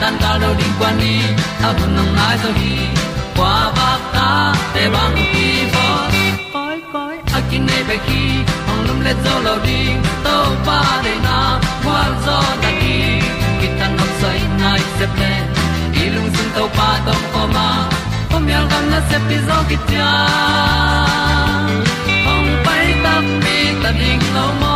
tan cao do đi qua đi, ta bu nang mai zo khi qua ba ta te bang ki bo koi koi a kin nei be ki ong lum le zo lo di to pa de na kwa zo ta ki ki tan nok sai nai se ple lung sun to pa tom ko ma. Pom yal gam na se pi zo ki tia ong pai ta mi ta ding lo mo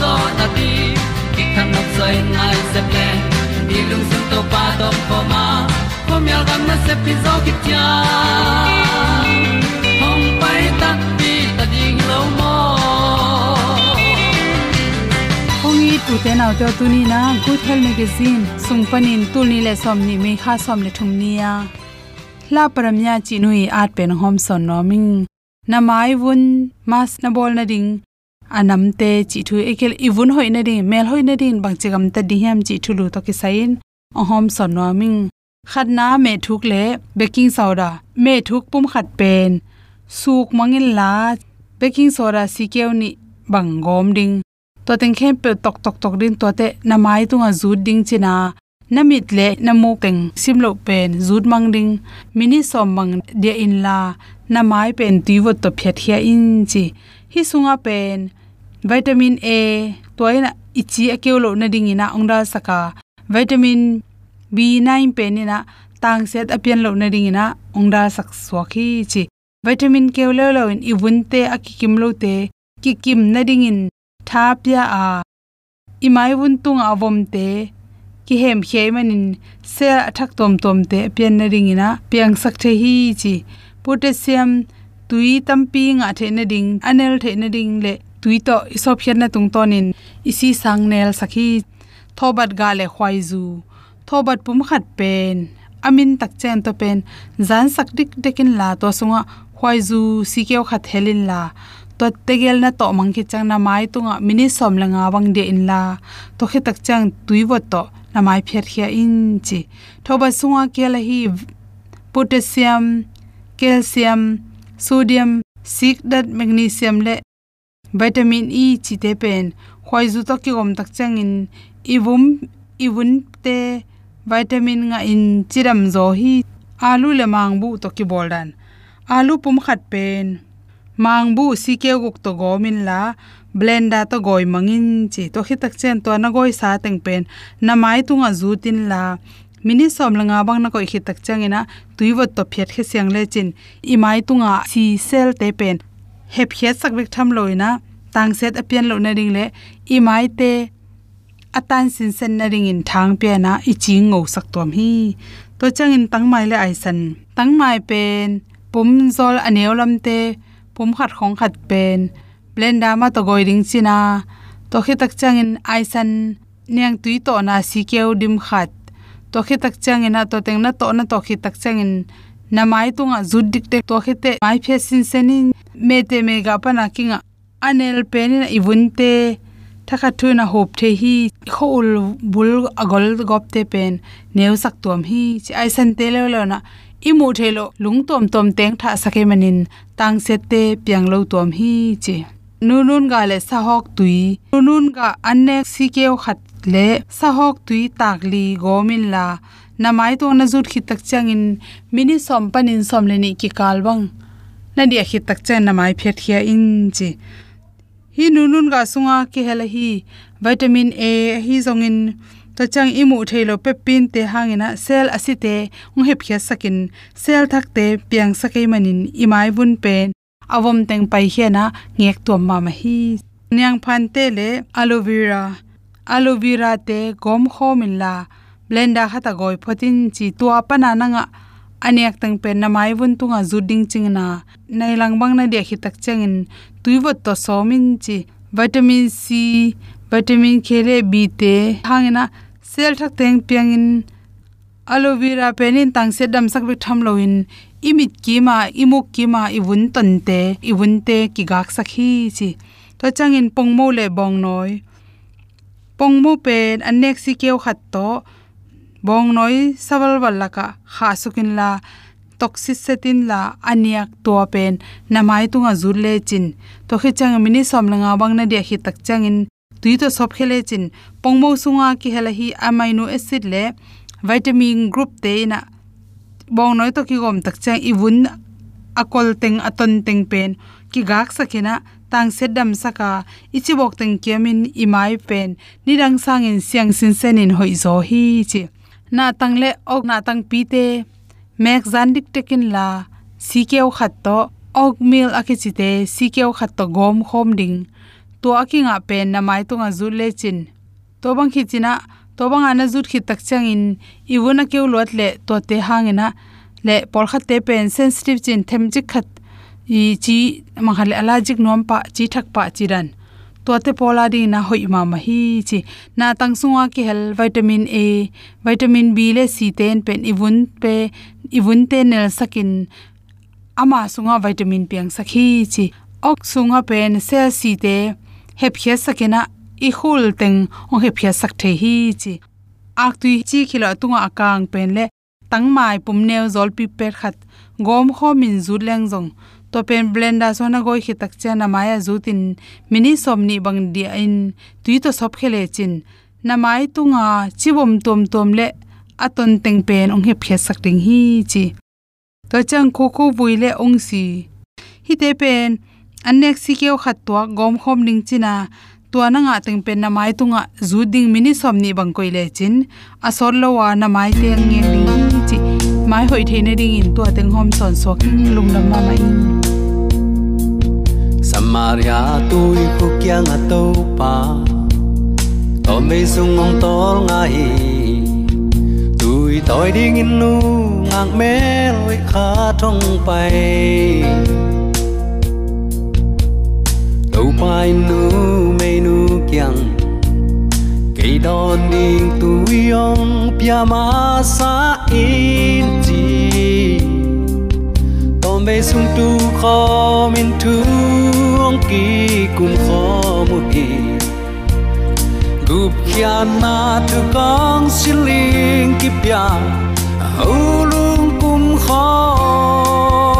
zo na ti ki kan nok sai nai se ple ni lung sun to pa to pa ma. Ko mi al gam na se pi zo ki tia hom pai ta ti ta ding lo mo ong i tu te nau te tu ni na. Good health magazine sung panin tu ni le som ni me kha som le thum ni ya la paramya chi nui at pen hom son no ming namai vun, mas na bol na ding anam te chi thu ekel ibun hoi na ding, mel hoi na ding, bang chigam ta di ham chi thu lu to ki sain. A hom son no ming. Khat na me thuk le baking soda, me thuk pum khat pen. Suk mangin la, baking soda si keu ni bang gom ding. To teng khem pe tok tok tok din to te na mai tunga zut ding china namit le namu teng simlo pen, zut mang ding. Mini som mang de in la, na mai pen ti wo to phet hia in chi hi sunga pen vitamin a toina ichi akeulo na ding ina ongda saka. Vitamin b9 pen ina tang set apian lo na ding ina ongda sak swaki chi vitamin k lo in ibunte akikim lo te kikim na ding in thapya a. Imai bun tung avom te ki hem khei se athak tom tom te pian na ring ina piang sak the hi chi potassium tui tampi nga thena ding, anel thena ding le tui to isop hian na tung tonin isi sang nel sakhi, thobat ga le khwai zu. Thobat pum khat pen, amin tak chen to pen. Zan sak dik dekin la to sunga khwai zu sikeu khat helin la. To tegel na to mangki chang na mai tunga, mini som la nga wang de in la. To khe tak chang tuiwot to, na mai pher khia in chi. Thoba sunga ke la hi potassium, calcium sodium sik dat magnesium le vitamin e chi te pen. Khoi zu to ki gom tak chang in ivum, iwun te vitamin nga in chiram zo hi. Alu le mang bu to ki boldan alu pum khat pen. Mang bu si ke guk to gomin la blender to goi mangin chi to khitak chen to na goi sa teng pen. Na mai tu nga zu tin la mini som langa bang na koi khitak changina tuiwat to phet khe siang le chin. I mai tunga si sel te pen. Hep hiat sak bek tham loina tang set apian lo na ring le. I mai te atan sin sen na ring in thang pe na, i ching ngau sak tom hi. To changin tang mai le ai san. Tang mai pen, pum zol aneu lam te, pum khat khong khat pen. Blender ma to goi ring china. To khe tak changin ai san. Niang tui to na si keu dim khat to khi tak changin to teng na to na to khi tak changin na mai tunga zud dik te to khite mai phe sin senin me te me ga pa na kinga anel penin ibunte thakha thu na hop the hi khol bul agol gop te pen neu sak tuam hi, chi ai san te le lo na imu thelo lung tom tom teng tha sake manin tang se te piang lo tuam hi, chi. Nunun ga le sa hok tui. Nunun ga anne sikeo khat le sa hok tui takli gomin la namai to na zut khit tak changin mini som panin som le ni ki kalwang na dia khit tak chen namai phet khia in chi hi nunun ga sunga ki hela hi vitamin a hi zongin to chang imu thailo pe pin te hangina sel asite ung hep khia sakin sel thak te piang sakai manin imai bun pen awom teng pai hiana ngek to ma ma hi nyang phan te le aloe vera aloe vera te gom khomin la. Blender khata goi photin chi tua pana nanga. Aniak tang pen na mai bun tunga zuding chingna nai lang bang na de khi tak changin tuiwot to somin chi. Vitamin c, vitamin k le b te. Hangina sel thak teng piangin aloe vera penin tang se dam sak bik tham loin imit ki ma, imuk ki ma iwun ton te. Iwun te ki gak sakhi chi. To changin pongmo le bong noi pongmo pen anek si keu khat to, bong noi sawal walaka kha sukin la, toxic setin la, aniak to pen, namai tunga zurle chin. To khe chang mini somlanga bangna de hi tak changin tui to sop khele chin. Pongmo sunga ki hela hi amino acid le, vitamin group te na bong noi to ki gom tak chang iwun akol teng aton teng pen. Ki gak sakena tang sedam saka ichibok teng kemin imai pen nirang sangin siang sin senin hoi zo hi chi. Na tangle ok na tang pi te, mek zan dik tekin la sikeu khat to ok mil akichite sikeu khat to gom khom ding. To akinga pen na mai tunga zu le chin. To bang khichina to bang ana zut khi tak changin iwuna keu lot le to te hangena le por khat te pen sensitive chin them chi khat i chi manghal allergic nom pa, chi thak pa chiran to te pola di na hoi ma ma hi chi. Na tang sunga ki hel vitamin a, vitamin b le c ten pen ivun pe ivun te nel sakin. Ama sunga vitamin piang sakhi chi. Ok sunga pen cell c te, hep khia sakena, i khul teng, ong hep khia sak the hi chi. Ak tu chi khila tunga akang pen le, tang mai pum neu zol pi per khat, gom kho min zu leng jong to pen blender so na goi khitak chana maya zutin mini somni bang dia in tui to sop khele chin na mai tunga chibom tom tom le aton teng pen ong he phe sak ding hi chi to chang kho kho buile ong si hi te pen anek si keo khat to gom khom ning china tua na nga teng pen na mai tunga zu ding mini somni bang koi le chin asor lo wa na mai te nge ding mai hoi theine ding in tua teng hom son so king lung lam ma mai Samaria tôi khu kia ngà tâu pa. To mê sung ngong tol ngai Tôi tôi đi nghìn nu ngang mê lối khá trong bay. Đâu pai nu mê nu kyang cây đòn đình tu yong pia ma sa in chi. Tom bê sung tu kho min tu ong ki kum kho mu hi gup kia na tu kong siling ki pia au kum kho.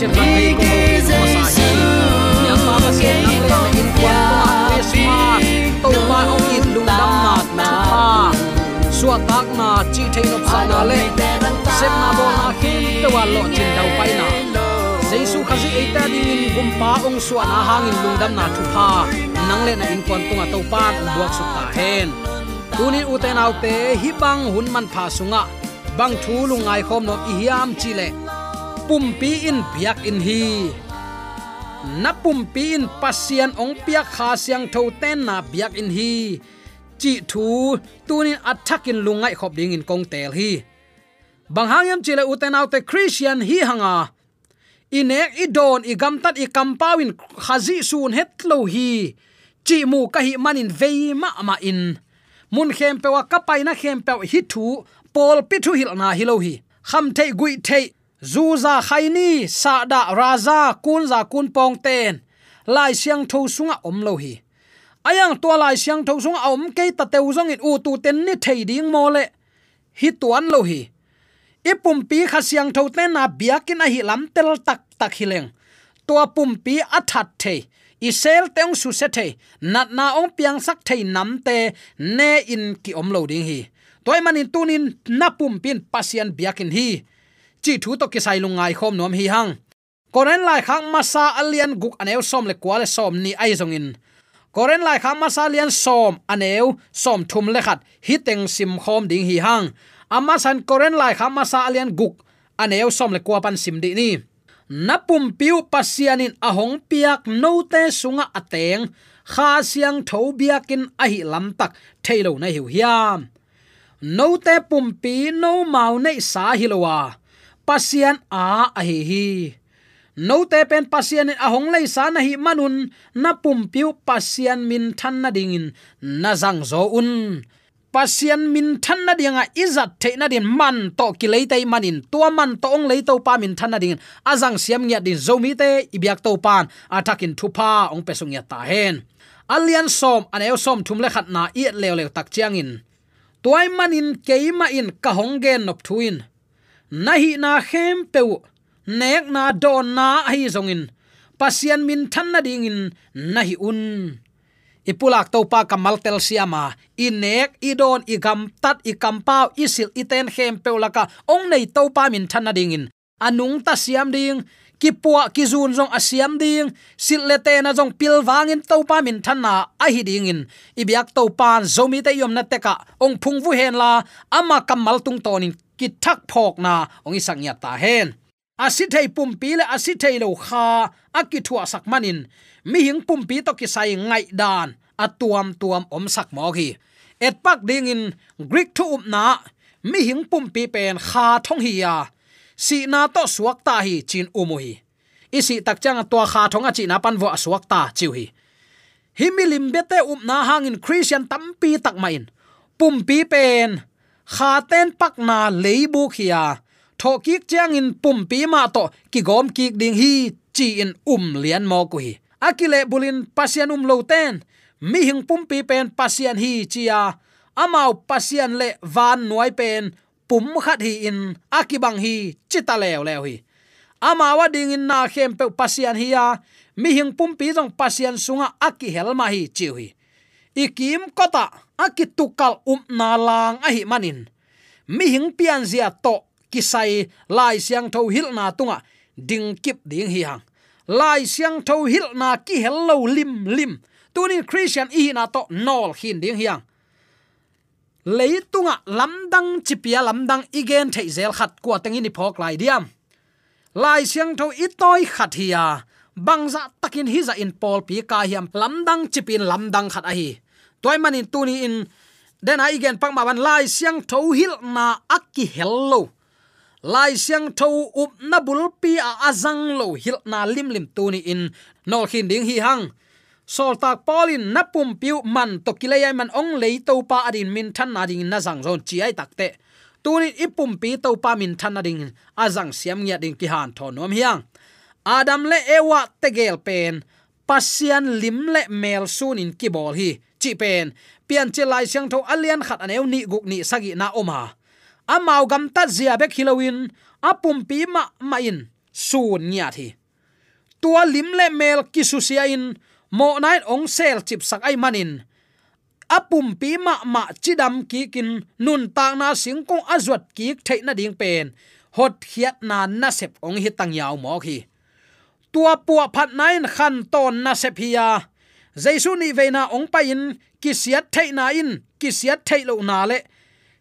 Te hiam chen man nei ko mo sa hi yang ma ma se nang le in kwa Christmas to ma ong in lung dam na na pa suwa tak na chi thei nop sa na le sep na bo na hi te wa lo chin dau pai na Jesu khazi eita ding in gumpa ong suwa na hangin lung dam na thu pha nang le na in kwan tunga to pan buak su ta hen tunin uten autte hi bang hun man pha sunga bang thu lungai khom no i hiam chi le pumpi in piak in hi. Na pumpi in pasian ong piak kha siang tho ten na piak in hi. Chi thu, tunin attackin lungai khop ding in kong tel hi. Bang hangyam chile uten autte christian hi hanga. Inek i don i gam tat i kampawin khazi sun het lo hi. Chi mu ka hi manin veima ma in. Mun khem pe wa kapai na khem pe hi thu pol pi thu hil na hi lo hi. Kham thei gui thei zuza khaini sa da raza, kun za kun pong ten. Lai siang tho sunga om lo hi. Ayang to lai siang tho sunga om ke ta te uzong in u tu ten ni thei ding mo le. Hi tuan lo hi. Ipum pi kha siang tho ten na biakin a hi lam tel tak tak hileng to pum pi athat the isel teng su se the nat na ong piang sak thei nam te ne in ki om lo ding hi. Toy manin tunin napum pin pasian biakin hi chi thu to kisai lung lungai khom nom hi hang. Koren lai khang masa alian guk aneu som le kwale som ni ai zong in. Koren lai khang masa alian som aneu som thum le khat hi teng sim khom ding hi hang. Ama san koren lai khang masa alian guk aneu som le kwa pan sim di ni. Napum piu pasianin ahong piak no te sunga ateng kha siang tho biakin ahi lam tak thailo na hiu hiam. No te pum no mau nei sa hilowa pasian a a hi hi. No te pen pasian a hong lei sa na hi manun, na pum piu pasian min than na ding in, na zang zo un. Pasian min than na dinga izat the na din, man to ki lei tai manin tua man to ong lei to pa min than na ding azang siam nya din zomi te ibyak to pan atakin thupa ong pesung ya ta hen. Alian som an eo som thum le khat na, i le le tak chiang in. Tuai manin keima in ka hong gen nop thuin nahi na khem pe nek na don na hi zongin. Pasian min than na ding in nahi un. Ipulak to pa kamal tel siama. Inek idon gam tat ikam pau isil iten khem peulaka ong nei to pa min than na ding in. Anung ta siam ding. Ki puwa ki zun zong asiam ding. Sil le te na zong pil wangin to pa min thanna a hi ding in. Ibyak to pan zomi te yom na teka ong phung vu hen la. Ama kamal tung tonin ki thak phok na ong isak nya ta hen. Asithei pumpi le asithei lo kha, akithua sak manin mi hing pumpi to ki sai ngai dan a tuam tuam om sak mo hi et pak ding in greek thu up na mi hing pumpi pen kha thong hi ya. Si na to suak ta hi chin umu hi. Isi tak chang to kha thong a chi na pan vo suak ta chiu hi. Himilim bete up na hangin christian tampi tak main. Pumpi pen kha ten pak na leibu khia tho kik chiang in pum pi ma to ki gom kik ding hi chi in um lian mo ku hi akile bulin pasian um lo ten. Mi hing pum pi pen pasian hi chia amau pasian le van noi pen pum khat hi in akibang hi chita lew lew hi. Amawa ding in na khem pe pasian hi ya mi hing pum pi jong pasian sunga aki helma hi chiu hi. Ikim kota akitukal um na lang ahi manin. Mi hing pian zia to kisai lai siang tho hil na tunga. Ding kip ding hi hang. Lai siang tho hil na ki hello lim lim. Tunin christian i na to nol hin ding hiang leitunga lamdang chipia lamdang igen thei zel khat kwa tengin ni phok lai diam. Lai siang tho itoi khat hiya bangza takin hi za in pol pi ka hiam. Lamdang chipin lamdang khat a hi toy manin tuni in den ai igen pang ma ban lai siang tho hil na akki hello lai siang tho up na bul pi a azang lo hil na lim lim tuni in. No khin ding hi hang. Sol tak polin na pum piu man to kilaya man ong lei to pa adin min than na ding na zang zon chi ai takte tuni ipum pi to pa min than na ding azang siam nya ding ki han tho nom hiang adam le ewa tegel pen, pasian lim le mel sun in ki bol hi chi pen pian che lai siang tho alian khat aneu ni guk ni sagi na oma. Amau gam ta zia bek hilowin apum pi ma ma in. Sun nya thi. Tua lim le mel kisusia in, mo nai ong sel chip sak ai manin. Apum pi ma ma chidam ki kin, nun ta na sing kong azwat ki thei na ding pen. Hot khiat na na sep ong hi tang yaw mo khi. Tua puwa phat nain khan ton na sep hiya jaisu ni veina ong pa in kisiat thei na in kisiat thei lo na le.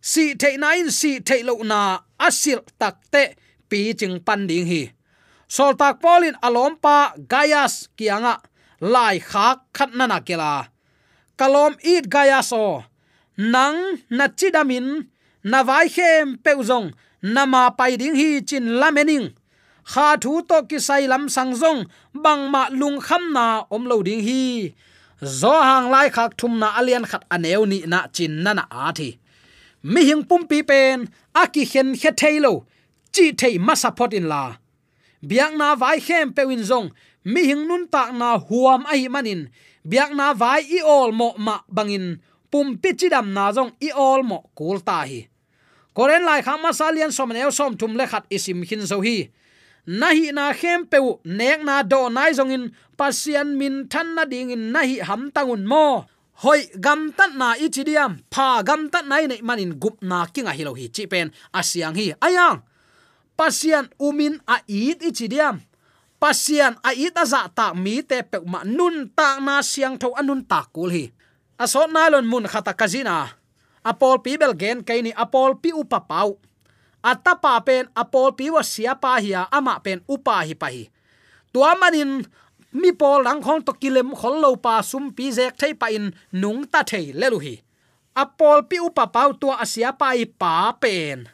Si thei na in, si thei lo na, asil takte pi ching pan ding hi. Sol tak polin alom pa gayas kianga, lai khak khat na na kela. Kalom it gayaso nang na chidamin na vai khem peuzong na ma pai ding hi chin lamening kha thu to ki sai lam sang zong, bang ma lung kham na om lo ding hi. Zo hang lai khak thum na alian khat aneu ni na chin na na a thi. Mi hing pum pi pen aki hen khe thailo chi thei ma support in la. Biang na vai khem pe win zong, mi hing nun ta na huam ai manin. Biang na vai i ol mo ma bangin, pum pi chidam na zong i ol mo kul ta hi. Koren lai kham ma salian som neu som thum le khat isim hin zo hi nahi na khem pe nek na do nai zong in pasian min than na ding in, nahi ham tangun mo. Hoi, gam tat na ichidiam pha gam tat nai nei manin, gup na kinga hilo hi chi pen asyang hi ayang pasian umin a it ichidiam pasian a it aza ta mi te pe ma nun ta na siang tho anun ta kul hi. Asot nylon mun khata kazina apol pi bel gen kaini apol pi upa pau atapa pen apol pi wa sia pa hiya ama pen upa hi pa hi tua manin mi pol lang khong to kilem khol lo pa sum pi zek thai pa in nung ta thei lelu hi apol pi upa pau tua asia pa i pa pen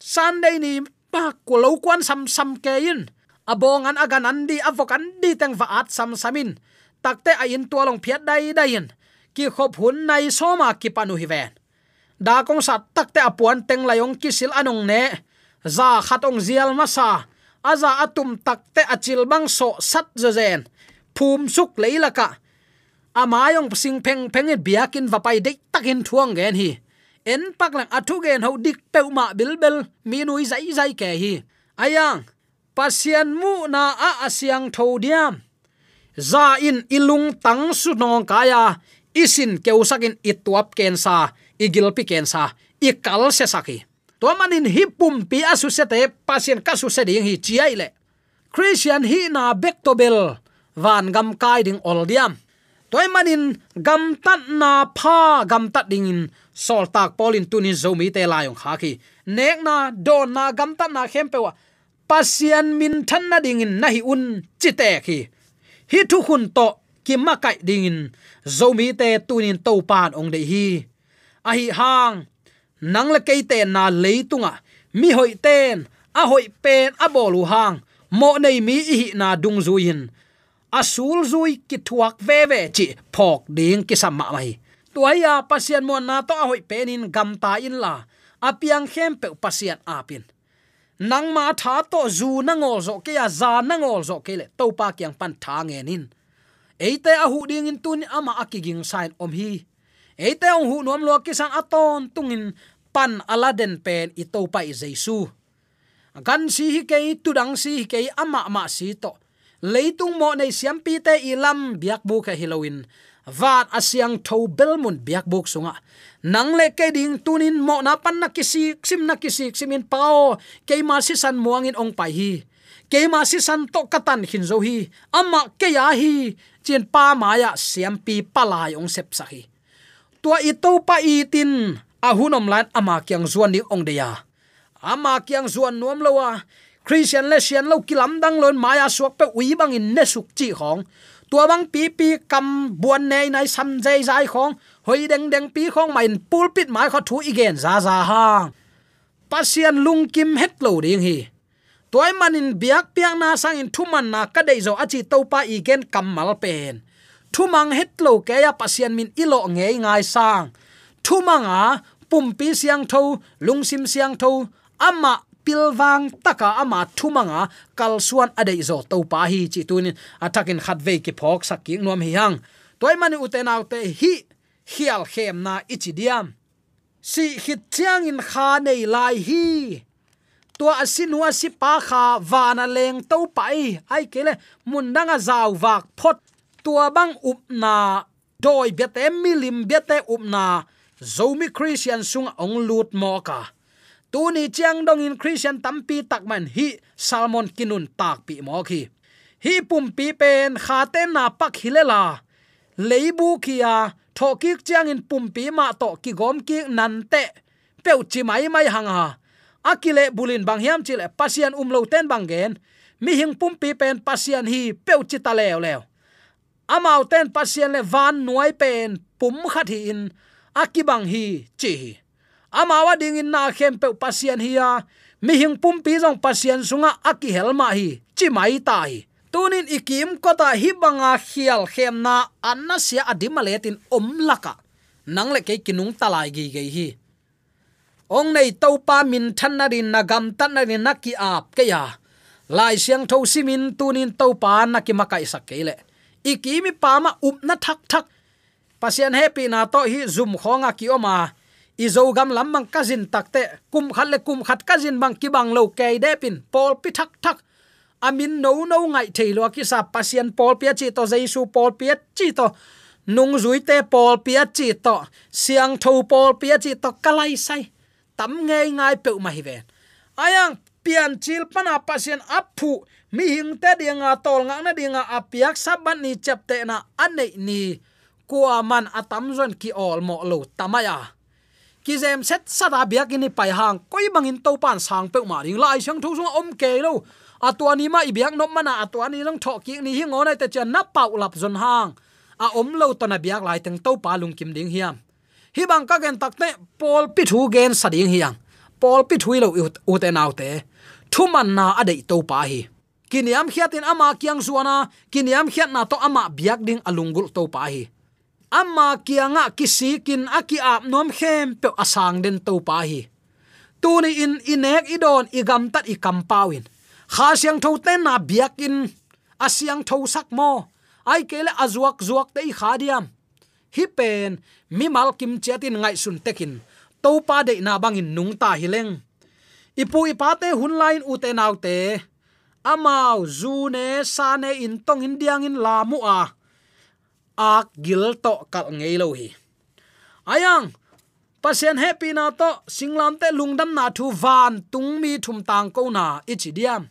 sunday ni pa ko lo kwan sam sam ke in abong an agan an di avokan di teng va at sam samin takte a in tua long phiat dai dai in ki khop hun nai soma ki panu hi ven da kong sat takte apuan teng layong kisil anong ne. Za khatong zial masa aza atum takte achil bang so sat zazen phum suk leilaka amayong sing peng peng et biakin vapai dei takin thuang gen hi. En pak lang athu gen ho dik peuma bilbel mi nui zai zai ke hi. Ayang pasian mu na a asyang thodiam za in ilung tang su nong kaya isin keusakin ituap kensa igil pi kensa ikal se saki. To manin hi pum pi asu se te, pasien ka su se ding hi chiai le christian hi na bek to bel van gam kai ding ol diam. Toy manin gam tat na pha gam tat ding in, sol tak polin tunin zomi te layong kha ki. Nek na don na gam tat na khem pe wa. Pasian min than na ding in nahi un chite ki. Hi thu khun to ki ma kai ding in zomi te tunin to pan ong de hi a hi hang, nang le ke te na leitunga mi hoi ten, a hoi pen a bolu hang. Mo nei mi hi na dung zuin asul zui ki thuak ve ve chi phok ding ki samma mai. Tuaya pasian mo na to a hoi penin gam ta in la. Apiang khem pe pasian apin nang ma tha to zu na ngol zo ke ya za na ngol zo ke le to pa kyang pan tha nge nin. Eite a hu ding in tun ama akiging sign om hi eite ong hu nom lo ki sang aton tungin pan aladen pen i to pa i jesu gan si hi ke tudang si hi ke ama ma si to. Leitung mo nei siam pi te ilam biak bu ka hilowin. Vat asyang tho belmun biak buk sunga. Nang le ke ding tunin mo na pan na kisi sim na kisi simin pao. Ke ma si san muangin ong pai hi. Ke ma si san to katan hin zo hi. Ama ke ya hi. Chin pa ma ya siam pi palai ong sep sahi hi tua ito pa itin tin. Lan ama kyang zuan ni ong deya ama kyang zuan nuam lowa christian le sian lo kilam dang lon maya suak pe ui bang in ne suk chi khong. Tua bang pi pi kam buan nei nai sam jai jai khong. Hoi deng deng pi khong main pulpit mai kho thu igen za za ha. Pasian lung kim het lo ding hi. Toy manin biak piang na sang in thuman na ka dei zo achi topa igen kamal pen thumang het lo ke ya pasian min ilo nge ngai sang. Thumanga pumpi siang tho, lungsim siang tho, ama pilwang taka ama thumanga kalsuan adei zo to pa hi chi tunin atakin khatve ki phok sakki nuam hi hang. Toy mani utenaw te hi, hial khem na ichidiam si hit chiang in kha nei lai hi. Tua asinua si pa kha wana leng to pai ai kele mundanga zaw wak phot tua bang up na doi bete milim bete up na zomi christian sung ong lut mo ka. Tu ni chiang dong in christian tampi takman hi salmon kinun tak pi mo khi hi pum pi pen kha te na pak hilela. Leibu kia thoki chiang in pum pi ma to ki gom ki nan te. Peu chi mai mai hanga. Akile bulin bang hiam chile pasian umlo ten bang gen. Mi hing pum pi pen pasian hi peu chi ta lew lew amau ten pasien le van nuai pen, pum khat hi in, akibang hi chi amawa ding in na khem pe pasien hi ya mi hing pum pi jong pasien sunga aki helma hi, chi mai ta hi. Tunin ikim kota hi banga khial khem na, anna sia adimaletin om laka. Nang le ke kinung talai gi ge hi. Ong nei to pa min than na rin na gam tan na rin na ki ap ke ya. Lai siang tho simin tunin to pa na ki makai sak ke le ikimi pa ma up na thak thak. Pasian happy na to hi zum khonga ki oma. Izo gam lam mang kazin takte, kum khat le kum khat kazin bang ki bang lo ke de pin pol pi thak thak. Amin no no ngai thailo ki sa pasian pol pia chi to, jaisu pol pia chi to. Nung zui te pol pia chi to. Siang tho pol pia chi to, kalai sai. Tam nge ngai pe ma hi ven. Ayang pian chil pana pasien aphu. Mi hing te dinga tol nga na dinga apiak saban ni chapte na ane ni. Kwa man atam zon ki ol mo lo tamaya. Ki zem set sada biak ini pai hang koi bangin to pan sang pe ma ring lai sang thu sung om ke lo. Atwani ma ibyak no mana atwani lang tho ki ni hing onai te chan na pau lap zon hang. A om lo to na biak lai teng to pa lung kim ding hiam. Hi bang ka gen takte pol pi thu gen sading hiang pol pi thui lo u te nau te thuman na adei to pa hi kiniam khiatin ama kiang zuana kiniam khiat na to ama biak ding alungul to pa hi. Amma kianga kisikin aki ap nom khem pe asang den to pa hi. Tuni in inek idon igam tat i kampawin kha siang tho ten na biak in, asiang tho sak mo. Ai kele azuak zuak te kha diam. Hi pen, mi mal kim chatin ngai sun tekin. To pa de na bangin nung ta hileng ipu ipate hun line ute naute, nau amao zu ne sa ne in tong in diang in la mu a ak gil to kal ngei lo hi. Ayang pasien happy na to singlam te lungdam na thu van tung mi thum tang ko na ichi diam.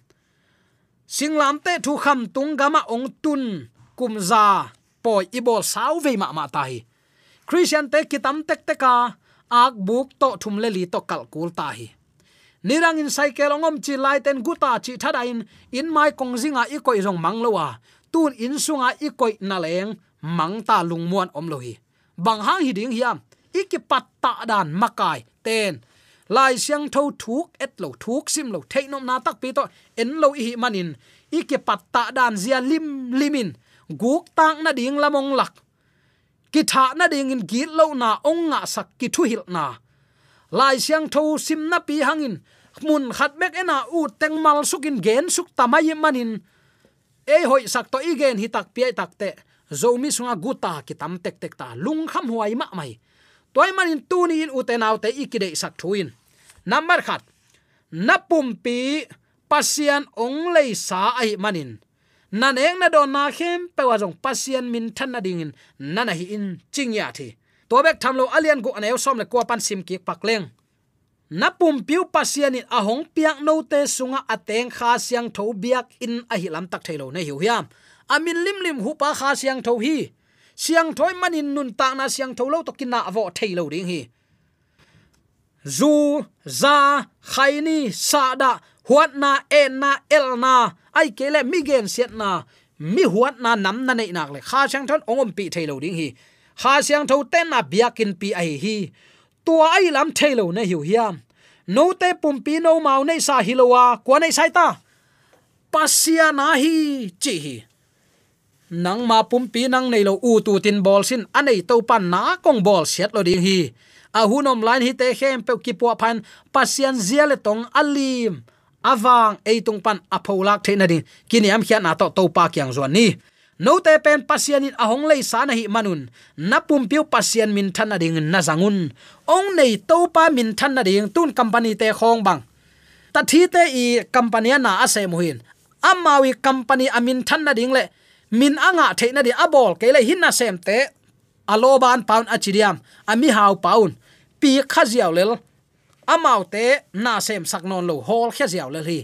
Singlam te thu kham tung gama ong tun kum za poi ibol sau ve ma ma tai christian te kitam tek teka ak buk to thum le li to kal kul ta hi nirang in cycle ongom chi lai ten guta chi thada in in mai kongzinga i koi rong mang tun in sunga i koi na leng, mang ta lung muan om bang hang hi ding hiam, iki patta dan makai, ten. Lai siang tho thuk et lo thuk sim lo theinom na tak pi to, en lo hi manin. Iki patta dan zia lim, limin. Guk tang na ding lamong lak. Ki tha na ding in git lo na, ong nga sak ki thu hil na lai siang tho sim na pi hangin mun khat mek ena u teng mal sukin gen suk tamai manin e hoi sak to igen hi tak pi tak te zomi sunga guta ki tam tek tek ta lung kham huai ma mai. Toy manin tu ni in utenaw te ikide sak thuin number khat napum pi pasian ong lei sa ai manin nan neng na don na khem pe wa jong pasian min than na ding in. Nana hi in chingya thi to bek thamlo alian go anew som le ko pan sim ki pakleng na pum piu pasian in ahong piak no te sunga ateng kha siang tho biak in a hi lam tak thailo ne hiu hiam. Amin lim lim hu pa kha siang tho hi. Siang thoi manin nun ta na siang tho lo to kin na vo thailo ding hi. Zu, za khaini sada huat na en na, el na, ai kele mi gen siat na, mi huat na nam na nei nak le. Kha chang thon ongom pi thailo ding hi ha siang tho ten na biakin pi ai hi. Tua ai lam thelo na hiu hiam. No te pum pi no mau nei sa hilowa kwa nei sai ta. Pasia na hi, chi hi. Nang ma pum pi nang nei lo u tu tin bol sin. Anei to pan na kong bol set lo ding hi. A hunom line hi te khem pe ki po pan pasian ziale tong alim awang eitung pan apholak theina ding. Kini am khian na to to pa kyang zon ni no te pen pasian in ahong lei sana hi manun. Na pum piu pasian min than na ding na zangun. Ong nei to pa min than na ding tun company te khong bang. Ta thi te i company na ase muhin amawi company amin than na ding le. Min anga theina di abol ke le hinna sem te. Aloban paun achiriam ami hau paun. Pi khaziaw lel. Amau te na sem saknon lo hol khaziaw lel hi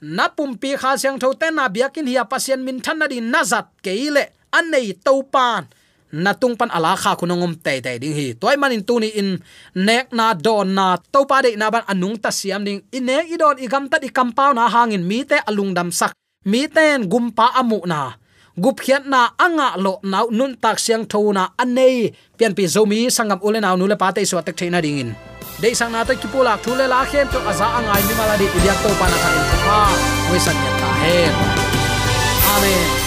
na pum pi kha siang tho te na biakin hi pasien min than na di nazat keile. Anei to pan na tung pan ala kha kunongom te te ding hi. Toy manin tu ni in nek na don na to pa de na ban anung ta siam ding. In nek i don i gam ta di kampau na hangin. Mi te alung dam sak. Mi ten gumpa amu na. Gup khiat na anga lo nau nun tak siang tho na anei pian pi zomi sangam ule nau nule pa te so tak theina ding in dei sang na ta ki pula thule la khem to aza angai mi mala di idiak to pa na ka in pa we san ya ta he amen.